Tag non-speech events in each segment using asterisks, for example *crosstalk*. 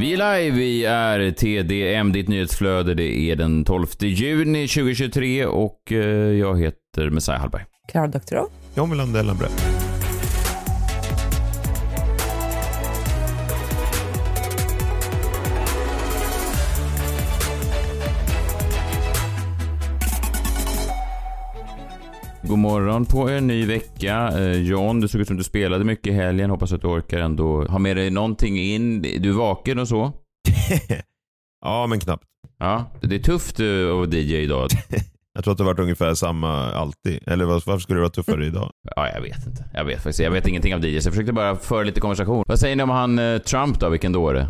Vi är live, vi är TDM, ditt nyhetsflöde. Det är den 12 juni 2023 och eh, jag heter Messiah Hallberg. Klara Doktorow. John Wilander Lambrell. God morgon på er, ny vecka. Eh, John, du såg ut som du spelade mycket i helgen. Hoppas att du orkar ändå ha med dig någonting in. Du är vaken och så? *laughs* ja, men knappt. Ja, det är tufft eh, att DJ idag. *laughs* Jag tror att det har varit ungefär samma alltid. Eller varför skulle det vara tuffare idag? *laughs* Ja, jag vet inte. Jag vet faktiskt. Jag vet ingenting av DJs. Jag försökte bara föra lite konversation. Vad säger ni om han eh, Trump då? Vilken dåre?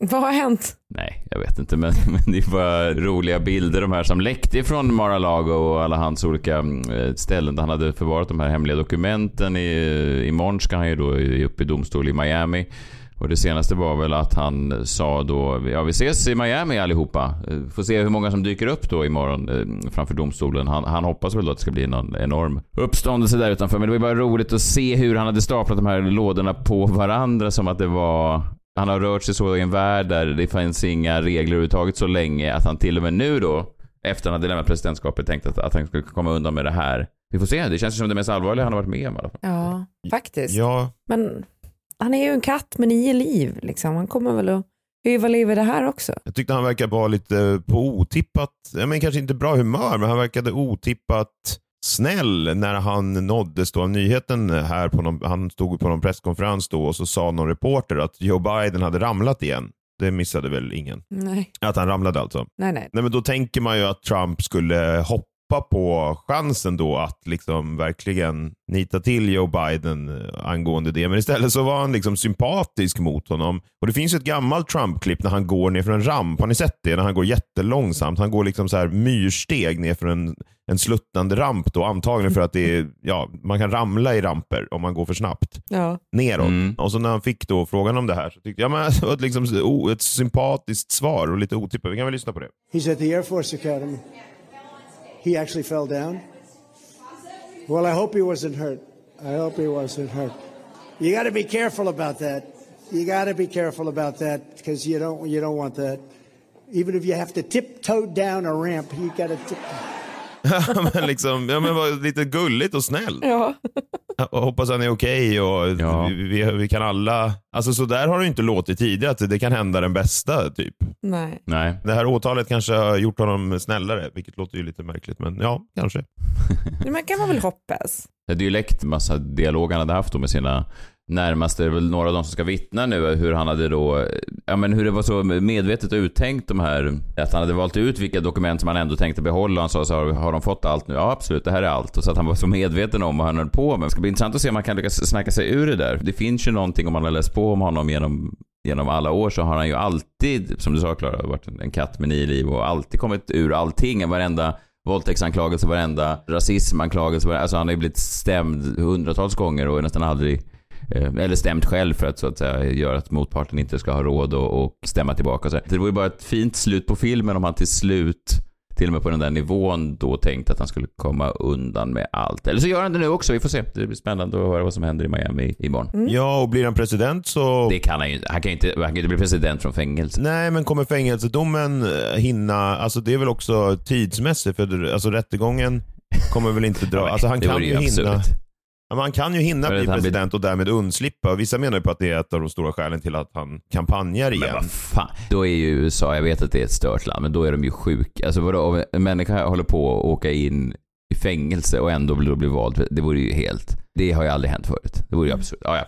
Vad har hänt? Nej, jag vet inte, men, *laughs* men det är bara roliga bilder de här som läckte från Mar-a-Lago och alla hans olika mm, eh, ställen där han hade förvarat de här hemliga dokumenten. I, eh, imorgon ska han ju då upp i domstol i Miami. Och det senaste var väl att han sa då, ja vi ses i Miami allihopa. Eh, får se hur många som dyker upp då imorgon framför domstolen. Han, han hoppas väl då att det ska bli någon enorm uppståndelse där utanför. Men det var bara roligt att se hur han hade staplat de här lådorna på varandra som att det var han har rört sig så i en värld där det fanns inga regler överhuvudtaget så länge att han till och med nu då, efter han hade lämnat presidentskapet, tänkte att, att han skulle komma undan med det här. Vi får se, det känns som det mest allvarliga han har varit med om i alla fall. Ja, faktiskt. Ja, Men han är ju en katt med nio liv. Liksom. Han kommer väl att liv i det här också. jag tyckte han verkade vara lite på otippat, men kanske inte bra humör, men han verkade otippat snäll när han nåddes då av nyheten här på någon, han stod på någon presskonferens då och så sa någon reporter att Joe Biden hade ramlat igen. Det missade väl ingen. Nej, Att han ramlade alltså. nej, nej. Nej men då tänker man ju att Trump skulle hoppa på chansen då att liksom verkligen nita till Joe Biden eh, angående det. Men istället så var han liksom sympatisk mot honom. Och det finns ju ett gammalt Trump-klipp när han går ner för en ramp. Har ni sett det? När han går jättelångsamt. Han går liksom så här myrsteg ner för en, en sluttande ramp då. Antagligen för att det är, ja, man kan ramla i ramper om man går för snabbt Ja. neråt. Mm. Och så när han fick då frågan om det här så tyckte jag men, det var ett, liksom, ett sympatiskt svar och lite otippat. Vi kan väl lyssna på det. He's at the Air Force Academy. He actually fell down. Well, I hope he wasn't hurt. I hope he wasn't hurt. You got to be careful about that. You got to be careful about that because you don't you don't want that. Even if you have to tiptoe down a ramp, you got to tip. *laughs* men liksom, ja, men var lite gulligt och snäll. Ja. *laughs* Jag hoppas han är okej och Ja. vi, vi, vi kan alla... Alltså så där har det inte låtit tidigare, att det kan hända den bästa typ. Nej. Nej. Det här åtalet kanske har gjort honom snällare, vilket låter ju lite märkligt, men ja, kanske. *laughs* Men man kan man väl hoppas. Det hade ju läckt massa dialog han hade haft då med sina närmaste, det är väl några av dem som ska vittna nu, hur han hade då, ja men hur det var så medvetet och uttänkt de här, att han hade valt ut vilka dokument som han ändå tänkte behålla. Han sa så har, har de fått allt nu? Ja absolut, det här är allt. Och så att han var så medveten om vad han höll på med. Det ska bli intressant att se om han kan lyckas snacka sig ur det där. Det finns ju någonting om man har läst på om honom genom Genom alla år så har han ju alltid, som du sa Klara, varit en katt med nio liv och alltid kommit ur allting. Varenda våldtäktsanklagelse, varenda rasismanklagelse. Alltså han har ju blivit stämd hundratals gånger och nästan aldrig eller stämt själv för att så att säga göra att motparten inte ska ha råd och, och stämma tillbaka. och Så det vore bara ett fint slut på filmen om han till slut till och med på den där nivån då tänkte att han skulle komma undan med allt. Eller så gör han det nu också, vi får se. Det blir spännande att höra vad som händer i Miami imorgon. Ja, och blir han president så... Det kan han ju han kan inte. Han kan ju inte bli president från fängelse. Nej, men kommer fängelsedomen eh, hinna... Alltså det är väl också tidsmässigt, för alltså rättegången kommer väl inte dra... *laughs* Alltså han kan ju hinna... absurt. Man kan ju hinna bli han president och därmed undslippa. Vissa menar ju på att det är ett av de stora skälen till att han kampanjar Men igen. vad fan. Då är ju USA, jag vet att det är ett stört land, men då är de ju sjuka. Alltså vadå, om en människa håller på att åka in i fängelse och ändå blir, blir vald. Det vore ju helt... Det har ju aldrig hänt förut. Det vore ju absurt. Ja, ja.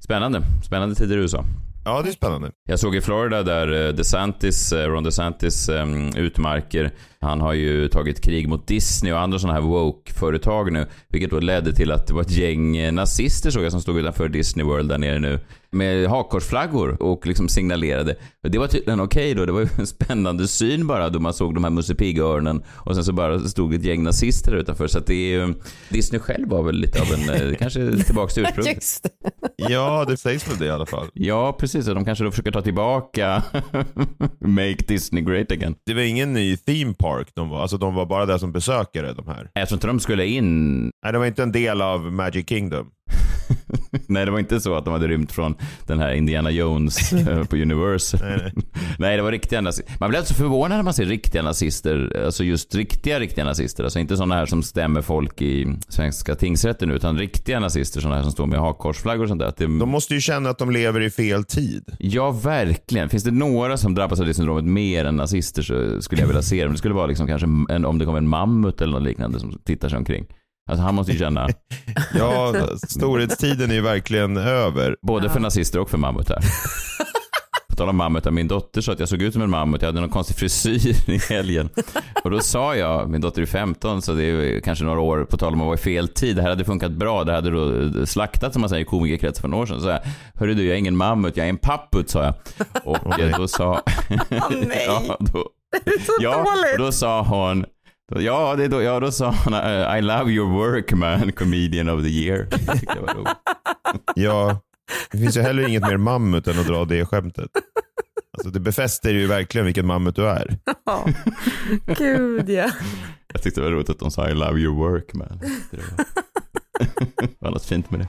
Spännande. Spännande tider i USA. Ja, det är spännande. Jag såg i Florida där eh, DeSantis, eh, Ron DeSantis um, utmarker Han har ju tagit krig mot Disney och andra sådana här woke-företag nu, vilket då ledde till att det var ett gäng eh, nazister såg jag som stod utanför Disney World där nere nu med hakkorsflaggor och liksom signalerade. Det var tydligen okej då. Det var ju en spännande syn bara då man såg de här Musse Pigg-öronen och sen så bara stod ett gäng nazister utanför. Så att det är ju, Disney själv var väl lite av en, eh, *laughs* kanske tillbaks till ursprunget. Ja, det sägs väl det i alla fall. Ja, precis. Och de kanske då försöker ta tillbaka *laughs* Make Disney Great Again. Det var ingen ny theme park de var, alltså de var bara där som besökare de här. Jag tror inte de skulle in Nej, det var inte en del av Magic Kingdom. *laughs* *laughs* nej, det var inte så att de hade rymt från den här Indiana Jones *laughs* eh, på Universal. Nej, nej. *laughs* nej, det var riktiga nazister. Man blir alltså förvånad när man ser riktiga nazister. Alltså just riktiga, riktiga nazister. Alltså inte sådana här som stämmer folk i svenska tingsrätten nu, utan riktiga nazister. Sådana här som står med hakkorsflaggor och sånt där. Det... De måste ju känna att de lever i fel tid. Ja, verkligen. Finns det några som drabbas av det syndromet mer än nazister så skulle jag vilja se dem. Det skulle vara liksom kanske en, om det kom en mammut eller något liknande som tittar sig omkring. Alltså han måste ju känna, *laughs* Ja, storhetstiden är ju verkligen över. både för nazister och för mammutar. På tal om mammutar, min dotter sa att jag såg ut som en mammut. Jag hade någon konstig frisyr i helgen. Och då sa jag, min dotter är 15 så det är kanske några år, på tal om att vara i fel tid. Det här hade funkat bra. Det hade då slaktat som man säger i komikerkretsar för några år sedan. Så jag, hörru du, jag är ingen mammut, jag är en papput sa jag. Och då sa... nej. *laughs* ja, då, Det är så ja, och dåligt. då sa hon, ja, det är då, ja, då sa hon eh, I love your work man, comedian of the year. *laughs* Ja, det finns ju heller inget mer mammut än att dra det skämtet. Alltså det befäster ju verkligen vilken mammut du är. Ja. Gud ja. Jag tyckte det var roligt att de sa I love your work man. Det var, *laughs* det var något fint med det.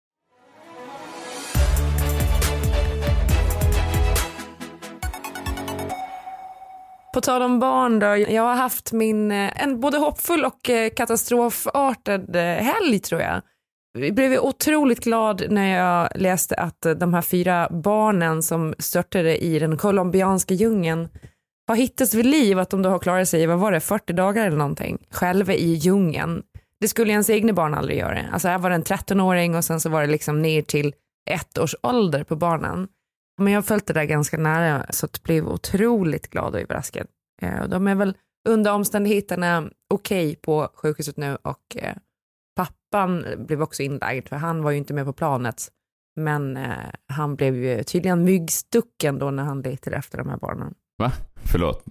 På tal om barn då, jag har haft min, eh, en både hoppfull och eh, katastrofartad eh, helg tror jag. Jag blev otroligt glad när jag läste att de här fyra barnen som störtade i den colombianska djungeln har hittats vid liv, att de då har klarat sig i, vad var det, 40 dagar eller någonting, själva i djungeln. Det skulle ens egna barn aldrig göra. Alltså här var det en 13-åring och sen så var det liksom ner till ett års ålder på barnen. Men jag har följt det där ganska nära så att blev otroligt glad och överraskad. Eh, De är väl under omständigheterna okej på sjukhuset nu och eh, pappan blev också inlagd för han var ju inte med på planet. Men eh, han blev ju tydligen myggstucken då när han letade efter de här barnen. Va? Förlåt.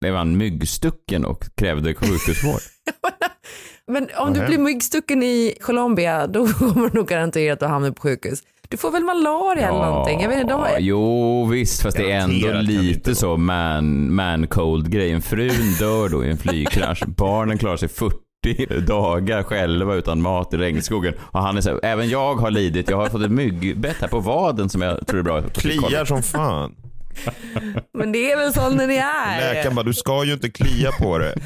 Blev han myggstucken och krävde sjukhusvård? *laughs* Men om du Nähä. blir myggstucken i Colombia då *laughs* kommer du nog garanterat att hamna på sjukhus. Du får väl malaria eller någonting. Jag vet inte, de har... Jo visst, fast det är ändå lite så man, man cold grejen. Frun dör då i en flygkrasch. *laughs* Barnen klarar sig 40 dagar själva utan mat i regnskogen. Och han är så här, även jag har lidit. Jag har fått ett myggbett här på vaden som jag tror är bra. Kliar som fan. Men det är väl så när det är. Läkaren bara, du ska ju inte klia på det. *laughs*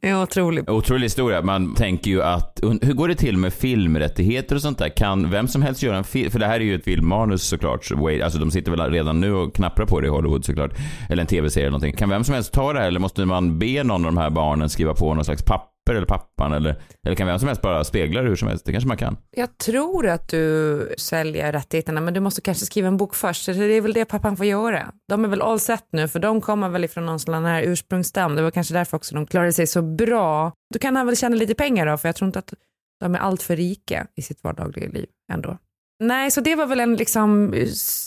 Det är otroligt. Otrolig historia. Man tänker ju att, hur går det till med filmrättigheter och sånt där? Kan vem som helst göra en film? För det här är ju ett filmmanus såklart. Så Alltså de sitter väl redan nu och knapprar på det i Hollywood såklart. Eller en tv-serie eller någonting. Kan vem som helst ta det här eller måste man be någon av de här barnen skriva på någon slags papper eller pappan eller, eller kan vem som helst bara spegla det hur som helst? Det kanske man kan. Jag tror att du säljer rättigheterna men du måste kanske skriva en bok först. Så det är väl det pappan får göra. De är väl all set nu för de kommer väl ifrån någon sån här ursprungsstam. Det var kanske därför också de klarade sig så bra. Då kan han väl tjäna lite pengar då för jag tror inte att de är alltför rika i sitt vardagliga liv ändå. Nej, så det var väl en liksom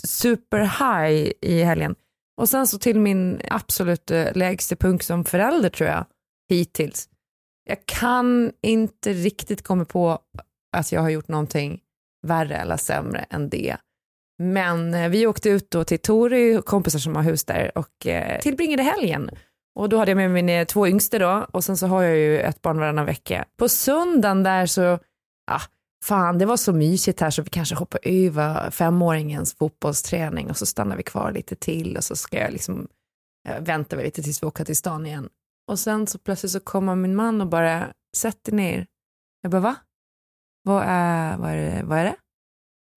super high i helgen. Och sen så till min absolut eh, lägsta punkt som förälder tror jag hittills. Jag kan inte riktigt komma på att jag har gjort någonting värre eller sämre än det. Men eh, vi åkte ut då till Tori, kompisar som har hus där och eh, tillbringade helgen. Och då hade jag med mig mina eh, två yngste då och sen så har jag ju ett barn varannan vecka. På söndagen där så, ja, fan det var så mysigt här så vi kanske hoppar över femåringens fotbollsträning och så stannar vi kvar lite till och så ska jag liksom eh, vänta lite tills vi åker till stan igen. Och sen så plötsligt så kommer min man och bara, sätt dig ner. Jag bara, va? Vad är, vad är, det, vad är det?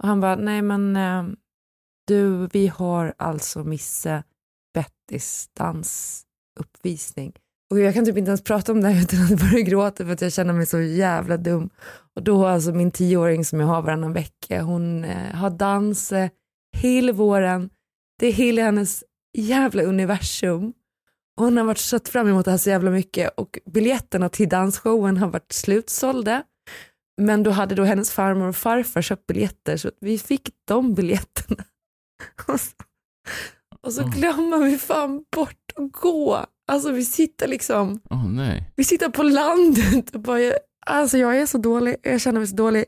Och han bara, nej men eh, du, vi har alltså missat Bettys dansuppvisning. Och jag kan typ inte ens prata om det här *laughs* utan att börja gråta för att jag känner mig så jävla dum. Och då har alltså min tioåring som jag har varannan vecka, hon eh, har dans eh, hela våren. Det är hela hennes jävla universum. Hon har varit sett fram emot det här så jävla mycket och biljetterna till dansshowen har varit slutsålda. Men då hade då hennes farmor och farfar köpt biljetter så vi fick de biljetterna. *laughs* Och så, och så glömmer vi fan bort att gå. Alltså vi sitter liksom, Åh nej. vi sitter på landet och bara, alltså jag är så dålig, jag känner mig så dålig.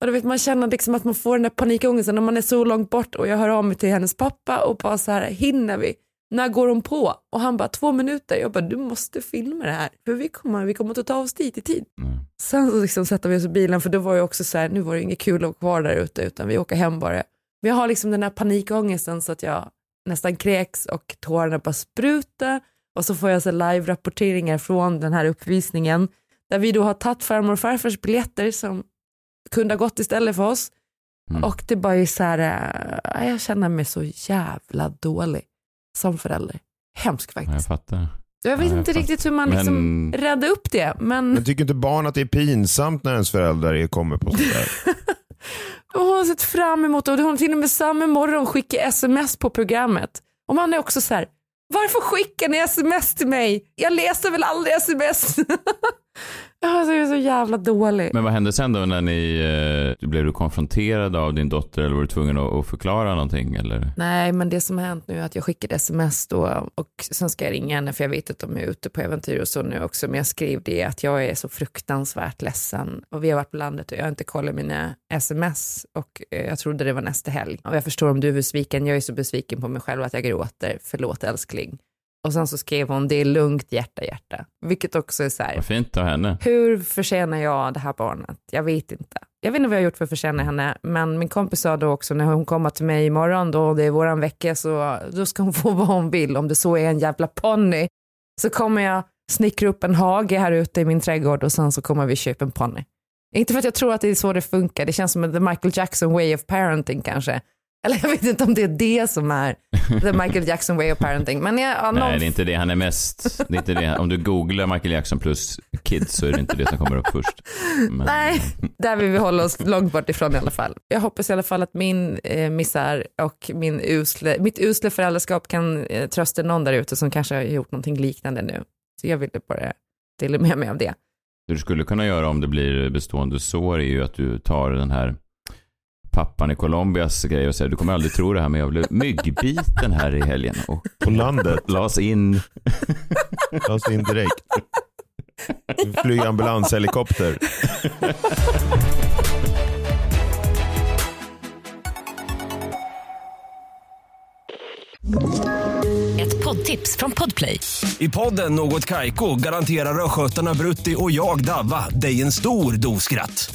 Och du vet, man känner liksom att man får den där panikångesten när man är så långt bort och jag hör av mig till hennes pappa och bara så här, hinner vi? När går hon på? Och han bara, två minuter. Jag bara, du måste filma det här, för vi kommer, vi kommer att ta oss dit i tid. Mm. Sen så liksom sätter vi oss i bilen, för då var det också så här, nu var det inget kul att vara kvar där ute, utan vi åker hem bara. Men jag har liksom den här panikångesten så att jag nästan kräks och tårarna bara sprutar. Och så får jag så live-rapporteringar från den här uppvisningen, där vi då har tagit farmor och farfars biljetter som kunde ha gått istället för oss. Mm. Och det bara är så här, äh, jag känner mig så jävla dålig som förälder. Hemskt Ja, Jag faktiskt. fattar. Jag vet Ja, jag inte fattar. riktigt hur man liksom Men- räddade upp det, men Men tycker inte barn att det är pinsamt när ens föräldrar kommer på sådär? *laughs* hon har sett fram emot det och hon har till och med samma morgon skickat sms på programmet. Och man är också så här, varför skickar ni sms till mig? Jag läser väl aldrig sms? *laughs* alltså, jag är så jävla dålig. Men vad hände sen då när ni, eh, blev du konfronterad av din dotter eller var du tvungen att, att förklara någonting eller? Nej, men det som har hänt nu är att jag skickade sms då och sen ska jag ringa henne för jag vet att de är ute på äventyr och så nu också. Men jag skrev det att jag är så fruktansvärt ledsen och vi har varit på landet och jag har inte kollat mina sms och eh, jag trodde det var nästa helg. Och jag förstår om du är besviken, jag är så besviken på mig själv att jag gråter. Förlåt älskling. Och sen så skrev hon, det är lugnt hjärta hjärta. Vilket också är så här, Vad fint av henne. hur förtjänar jag det här barnet? Jag vet inte. Jag vet inte vad jag har gjort för att förtjäna henne, men min kompis sa då också när hon kommer till mig imorgon då det är våran vecka så då ska hon *laughs* få vad hon vill. Om det så är en jävla ponny så kommer jag snickra upp en hage här ute i min trädgård och sen så kommer vi köpa en ponny. Inte för att jag tror att det är så det funkar, det känns som the Michael Jackson way of parenting kanske. Eller jag vet inte om det är det som är the Michael Jackson way of parenting. Men jag, ja, någon Nej, det är inte det han är mest. Det är inte det. Om du googlar Michael Jackson plus kids så är det inte det som kommer upp först. Men, Nej, där vill vi hålla oss långt bort ifrån i alla fall. Jag hoppas i alla fall att min eh, misär och min usle, mitt usla föräldraskap kan eh, trösta någon där ute som kanske har gjort någonting liknande nu. Så jag ville bara dela med mig av det. Det du skulle kunna göra om det blir bestående sår är ju att du tar den här pappan i Colombias grej och säger du kommer aldrig tro det här men jag blev myggbiten här i helgen och På landet. las in. Alltså in direkt. Flyga ambulanshelikopter. Ett poddtips från Podplay. I podden Något Kaiko garanterar östgötarna Brutti och jag, Davva, dig en stor dos skratt.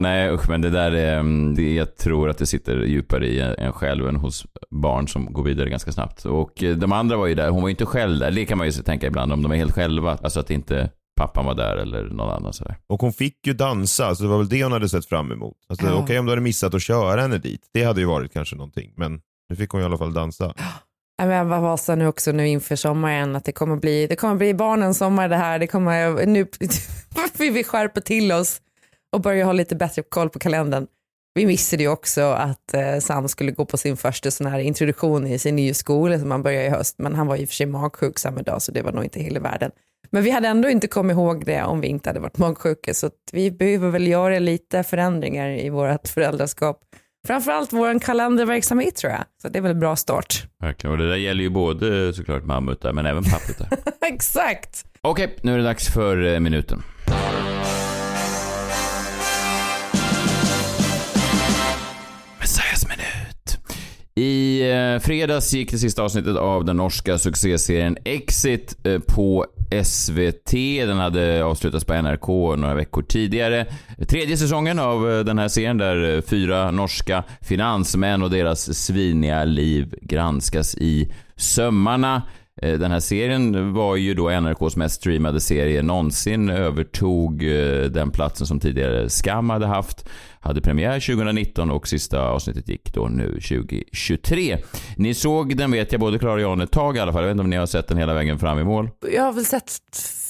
Nej usch men det där är, mm, det, jag tror att det sitter djupare i en själv än hos barn som går vidare ganska snabbt. Och eh, de andra var ju där, hon var ju inte själv där. Det kan man ju tänka ibland om de är helt själva. Alltså att inte pappan var där eller någon annan sådär. Och hon fick ju dansa, så det var väl det hon hade sett fram emot. Alltså, Ja. Okej om du hade missat att köra henne dit. Det hade ju varit kanske någonting. Men nu fick hon i alla fall dansa. Jag var så nu också nu inför sommaren att det kommer bli, det kommer bli barnens sommar det här. Det kommer, nu *laughs* vi skärpa till oss och börja ha lite bättre koll på kalendern. Vi missade ju också att eh, Sam skulle gå på sin första sån här introduktion i sin nya skola som han börjar i höst. Men han var i och för sig magsjuk samma dag så det var nog inte hela världen. Men vi hade ändå inte kommit ihåg det om vi inte hade varit magsjuka så vi behöver väl göra lite förändringar i vårt *laughs* föräldraskap framförallt vår kalenderverksamhet tror jag. Så det är väl en bra start. Verkligen. Och det där gäller ju både såklart mammutar men även papputar. *laughs* Exakt. Okej, nu är det dags för eh, minuten. I fredags gick det sista avsnittet av den norska succéserien Exit eh, på SVT. Den hade avslutats på NRK några veckor tidigare. Tredje säsongen av eh, den här serien där fyra norska finansmän och deras sviniga liv granskas i sömmarna. Den här serien var ju då NRKs mest streamade serie någonsin. Övertog den platsen som tidigare Skam hade haft. Hade premiär 2019 och sista avsnittet gick då nu 2023. Ni såg den vet jag, både Klara och Jan ett tag i alla fall. Jag vet inte om ni har sett den hela vägen fram i mål. Jag har väl sett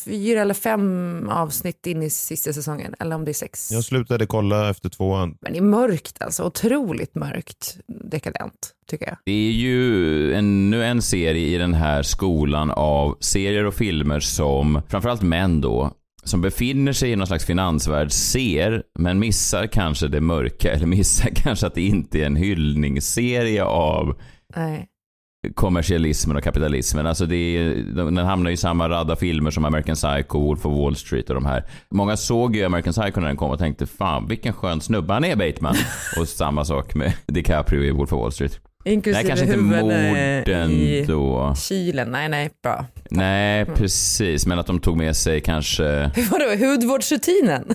fyra eller fem avsnitt in i sista säsongen, eller om det är sex. Jag slutade kolla efter tvåan. Men det är mörkt alltså, otroligt mörkt dekadent tycker jag. Det är ju ännu en serie i den här skolan av serier och filmer som, framförallt män då, som befinner sig i någon slags finansvärld ser, men missar kanske det mörka eller missar *laughs* kanske att det inte är en hyllningsserie av Nej. kommersialismen och kapitalismen. Alltså det är, den hamnar i samma radda filmer som American Psycho, Wolf of Wall Street och de här. Många såg ju American Psycho när den kom och tänkte fan vilken skön snubbe han är Bateman. *laughs* och samma sak med DiCaprio i Wolf of Wall Street. Inklusive Nej, kanske inte morden i då. kylen. Nej, nej, bra. Nej, precis. Men att de tog med sig kanske... *laughs* Vadå, hudvårdsrutinen? *laughs*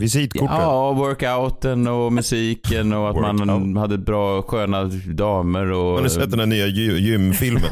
Visitkortet. Ja, workouten och musiken och att man hade bra sköna damer och... Har ni sett den här nya gy- gymfilmen?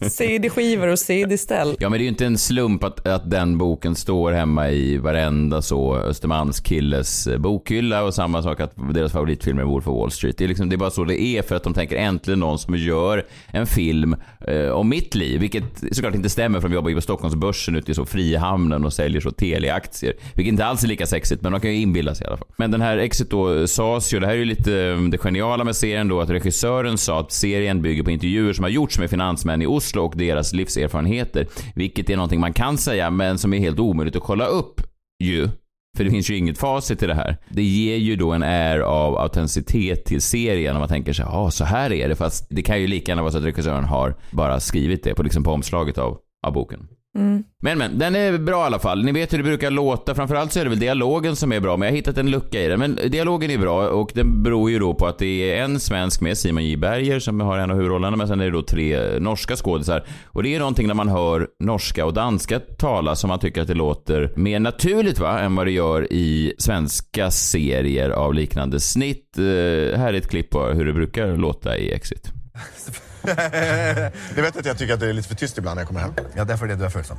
*laughs* CD-skivor och CD-ställ. Ja men det är ju inte en slump att, att den boken står hemma i varenda så Östermalmskilles eh, bokhylla och samma sak att deras favoritfilm är Wolf of Wall Street. Det är, liksom, det är bara så det är för att de tänker äntligen någon som gör en film eh, om mitt liv. Vilket såklart inte stämmer för de jobbar ju på Stockholmsbörsen ute i så Frihamnen och säljer så Telia-aktier. Vilket inte alls är lika sexigt men de kan ju inbilla sig i alla fall. Men den här Exit då sades ju, det här är ju lite mm, det geniala med serien då att regissören sa att serien bygger på intervjuer som har gjorts med finansmän i Oslo och deras livserfarenheter. Vilket är någonting man kan säga men som är helt omöjligt att kolla upp ju. För det finns ju inget facit i det här. Det ger ju då en air av autenticitet till serien om man tänker sig, ja så här är det. Fast det kan ju lika gärna vara så att regissören har bara skrivit det på, liksom på omslaget av, av boken. Mm. Men men, den är bra i alla fall. Ni vet hur det brukar låta. Framförallt så är det väl dialogen som är bra, men jag har hittat en lucka i den. Men dialogen är bra och den beror ju då på att det är en svensk med, Simon J Berger, som har en av huvudrollerna, men sen är det då tre norska skådisar. Och det är någonting när man hör norska och danska tala som man tycker att det låter mer naturligt va, än vad det gör i svenska serier av liknande snitt. Eh, här är ett klipp på hur det brukar låta i Exit. *laughs* *laughs* Ni vet att jag tycker att det är lite för tyst ibland när jag kommer hem. Ja, det är det du är följsam.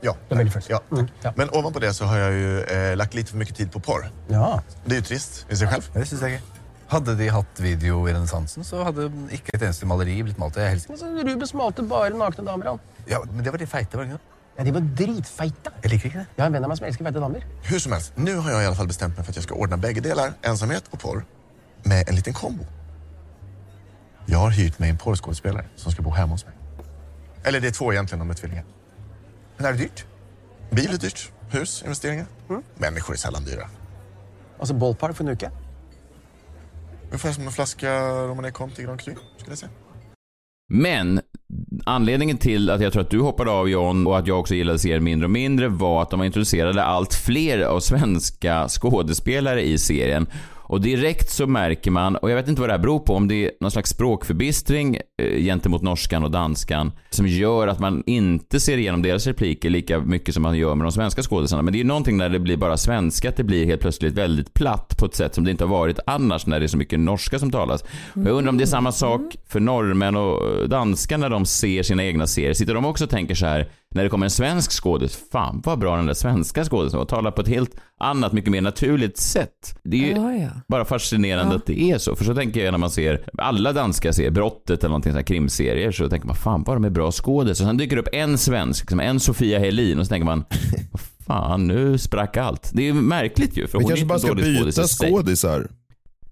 Ja, Du är väldigt följsam. ja. Men ovanpå det så har jag ju eh, lagt lite för mycket tid på porr. Ja. Det är ju trist i sig själv. Det syns jeg ikke. Hadde de hatt video i renessansen, så hadde ikke et eneste maleri blitt malt. Jeg helst. Rubens malte bare nakne damer, han. Ja, men det var de feite, var det ikke det? Ja, de var dritfeite. Jeg liker ikke det. Jag har en vän av mig som älskar feta damer. Hur som helst, nu har jag i alla fall bestämt mig för att jag ska ordna bägge delar, ensamhet och porr, med en liten kombo. Jag har hyrt mig en porrskådespelare som ska bo hemma hos mig. Eller det är två egentligen, de är tvillingar. Men är det dyrt? Bil är dyrt. Hus, investeringar. Människor är sällan dyra. Alltså ballpark för en uke. Ungefär som en flaska Romané Conti Grand Cru, skulle jag säga. Men anledningen till att jag tror att du hoppade av John och att jag också gillade serien mindre och mindre var att de introducerade allt fler av svenska skådespelare i serien. Och direkt så märker man, och jag vet inte vad det här beror på, om det är någon slags språkförbistring eh, gentemot norskan och danskan som gör att man inte ser igenom deras repliker lika mycket som man gör med de svenska skådespelarna. Men det är ju någonting när det blir bara svenska, att det blir helt plötsligt väldigt platt på ett sätt som det inte har varit annars när det är så mycket norska som talas. Och jag undrar om det är samma sak för norrmän och eh, danskar när de ser sina egna serier. Sitter de också och tänker så här, när det kommer en svensk skådis, fan vad bra den där svenska skådisen var, och talar på ett helt annat, mycket mer naturligt sätt. Det är ju Ja, ja. bara fascinerande Ja. att det är så. För så tänker jag när man ser alla danska serier, Brottet eller någonting här krimserier, så tänker man fan vad de är bra skådisar. Sen dyker det upp en svensk, liksom en Sofia Helin och så tänker man, *laughs* vad fan nu sprack allt. Det är ju märkligt ju, för Vi hon är inte bara ska dålig byta skådisar.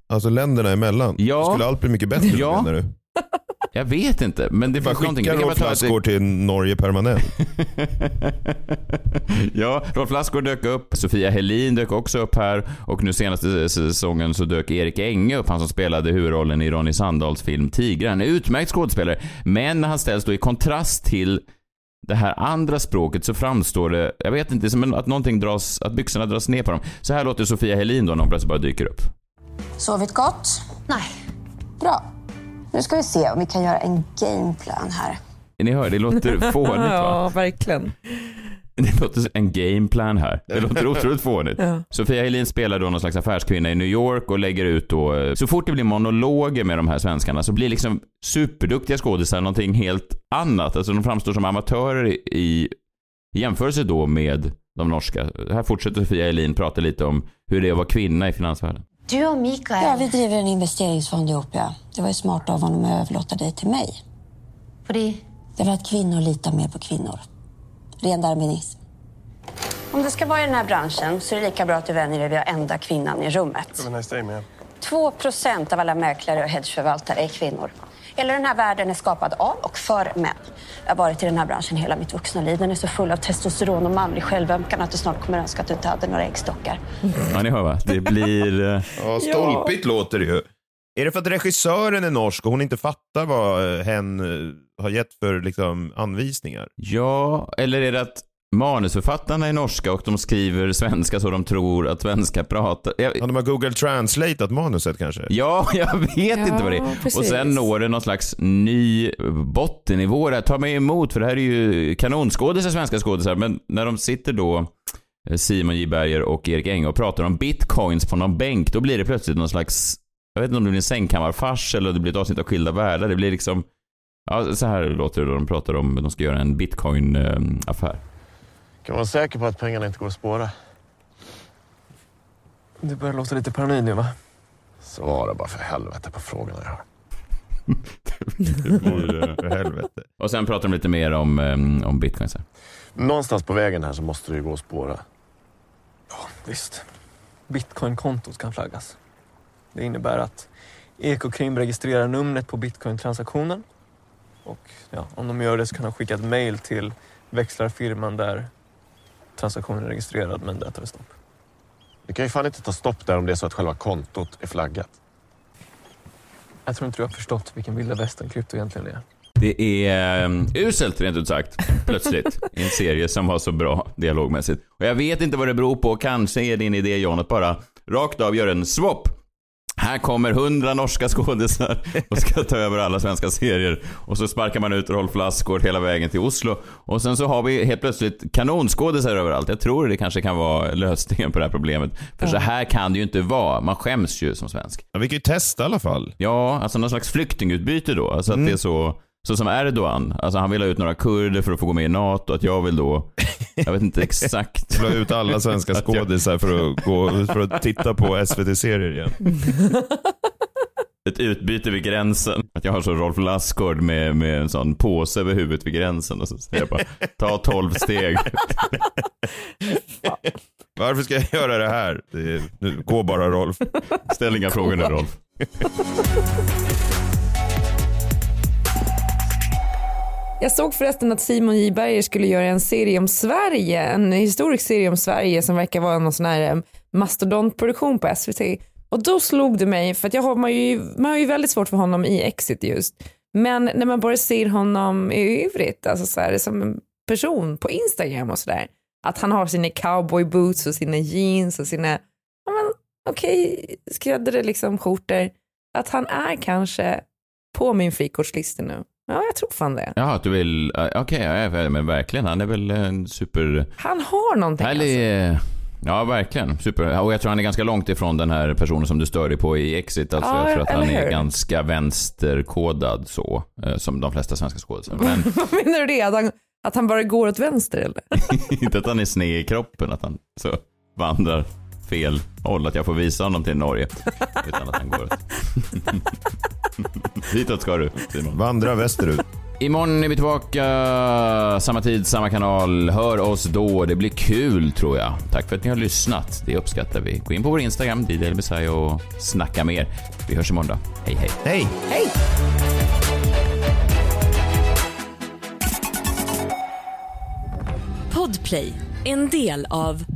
Alltså länderna emellan. Ja. Skulle allt bli mycket bättre Ja. menar du? *laughs* Jag vet inte, men det finns någonting. skicka Rolf Lassgård till Norge permanent. *laughs* Ja, Rolf Lassgård dök upp, Sofia Helin dök också upp här och nu senaste säsongen så dök Erik Enge upp, han som spelade huvudrollen i Ronny Sandahls film Tigran. Utmärkt skådespelare, men när han ställs då i kontrast till det här andra språket så framstår det, jag vet inte, som att någonting dras, att byxorna dras ner på dem. Så här låter Sofia Helin då när hon plötsligt bara dyker upp. Sovit gott? Nej. Bra. Nu ska vi se om vi kan göra en gameplan här. Ni hör, det låter *laughs* fånigt va? Ja, verkligen. Det låter en gameplan här. Det låter *laughs* otroligt fånigt. Ja. Sofia Helin spelar då någon slags affärskvinna i New York och lägger ut då, eh, så fort det blir monologer med de här svenskarna så blir liksom superduktiga skådisar någonting helt annat. Alltså de framstår som amatörer i, i jämförelse då med de norska. Här fortsätter Sofia Helin prata lite om hur det är att vara kvinna i finansvärlden. Du och Mikael? Ja, vi driver en investeringsfond ihop, ja. Det var ju smart av honom att överlåta dig till mig. Fordi? Det var att kvinnor litar mer på kvinnor. Ren darwinism. Om det ska vara i den här branschen så är det lika bra att du vänjer dig vid att enda kvinnan i rummet. Have a nice day, man. 2 procent av alla mäklare och hedgeförvaltare är kvinnor. Hela den här världen är skapad av och för män. Jag har varit i den här branschen hela mitt vuxna liv. Den är så full av testosteron och manlig självömkan att du snart kommer önska att du inte hade några äggstockar. Ja, ni hör va? Det blir... eh, Ja, stolpigt låter det ju. Är det för att regissören är norsk och hon inte fattar vad hen eh, har gett för liksom, anvisningar? Ja, eller är det att manusförfattarna är norska och de skriver svenska så de tror att svenska pratar... Jag... Ja, de har Google Translateat manuset kanske? Ja, *laughs* jag vet Ja, inte vad det är. precis. Och sen når det någon slags ny bottennivå där. Ta mig emot, för det här är ju kanonskådisar, svenska skådisar, men när de sitter då eh, Simon J. Berger och Erik Enge och pratar om bitcoins på någon bänk, då blir det plötsligt någon slags, jag vet inte om det blir en sängkammarfars eller det blir ett avsnitt av Skilda världar. Det blir liksom, ja så här låter det då de pratar om, de ska göra en bitcoin-affär. Kan man vara säker på att pengarna inte går att spåra? Du börjar låta lite paranoid nu va? Svara bara för helvete på frågorna jag har. *laughs* Det eh, för helvete. Och sen pratar de lite mer om, eh, om bitcoins. här. Någonstans på vägen här så måste det ju gå att spåra. Visst. Bitcoinkontot kan flaggas. Det innebär att Ekokrim registrerar numret på bitcointransaktionen. Och ja, om de gör det så kan de skicka ett mail till växlarfirman där transaktionen är registrerad men där tar det stopp. Det kan ju fan inte ta stopp där om det är så att själva kontot är flaggat. Jag tror inte du har förstått vilken vilda västern krypto egentligen är. Det är um, uselt rent ut sagt, plötsligt, i en serie som var så bra dialogmässigt. Och jag vet inte vad det beror på, kanske är din idé John att bara rakt av göra en swap. Här kommer hundra norska skådisar och ska ta över alla svenska serier. Och så sparkar man ut Rolf Lassgård hela vägen till Oslo. Och sen så har vi helt plötsligt kanonskådisar överallt. Jag tror det kanske kan vara lösningen på det här problemet. För så här kan det ju inte vara. Man skäms ju som svensk. Ja, vi kan ju testa i alla fall. Ja, alltså någon slags flyktingutbyte då. Alltså att det är så, så som Erdogan. Alltså han vill ha ut några kurder för att få gå med i NATO. Att jag vill då, jag vet inte *laughs* exakt. Slå ut alla svenska skådisar för att, gå, för att titta på SVT-serier igen. *laughs* Ett utbyte vid gränsen. Att jag har så Rolf Lassgård med, med en sån påse över huvudet vid gränsen. Och så säger jag bara, ta 12 steg. *laughs* Varför ska jag göra det här? Det är, nu, gå bara Rolf. Ställ inga frågor nu Rolf. Jag såg förresten att Simon J Berger skulle göra en serie om Sverige, en historisk serie om Sverige som verkar vara någon sån här eh, mastodontproduktion på SVT. Och då slog det mig, för att jag har, man, ju, man har ju väldigt svårt för honom i Exit just. Men när man bara ser honom i övrigt, alltså så här, som en person på Instagram och sådär, att han har sina cowboy boots och sina jeans och sina, ja men okej, skräddade liksom skjortor, att han är kanske på min frikortslista nu. Ja, jag tror fan det. Jaha, att du vill, eh, okej, ja, men verkligen. Han är väl en super... Han har någonting alltså. Härlig... Ja, verkligen. Super. Och jag tror han är ganska långt ifrån den här personen som du stör dig på i Exit. Alltså, Ja, jag tror att han eller är hur? ganska vänsterkodad så, eh, som de flesta svenska skådespelare. Men *laughs* Vad menar du det? Att han, att han bara går åt vänster eller? *laughs* inte att han är sned i kroppen, att han så vandrar fel håll, att jag får visa honom till Norge. *laughs* Utan att han går. Ditåt *laughs* ska du, Simon. Vandra västerut. Imorgon är vi tillbaka, samma tid, samma kanal. Hör oss då, det blir kul tror jag. Tack för att ni har lyssnat, det uppskattar vi. Gå in på vår Instagram, DJ och snacka mer. Vi hörs imorgon då. Hej, hej. Hej! Hej! Podplay, en del av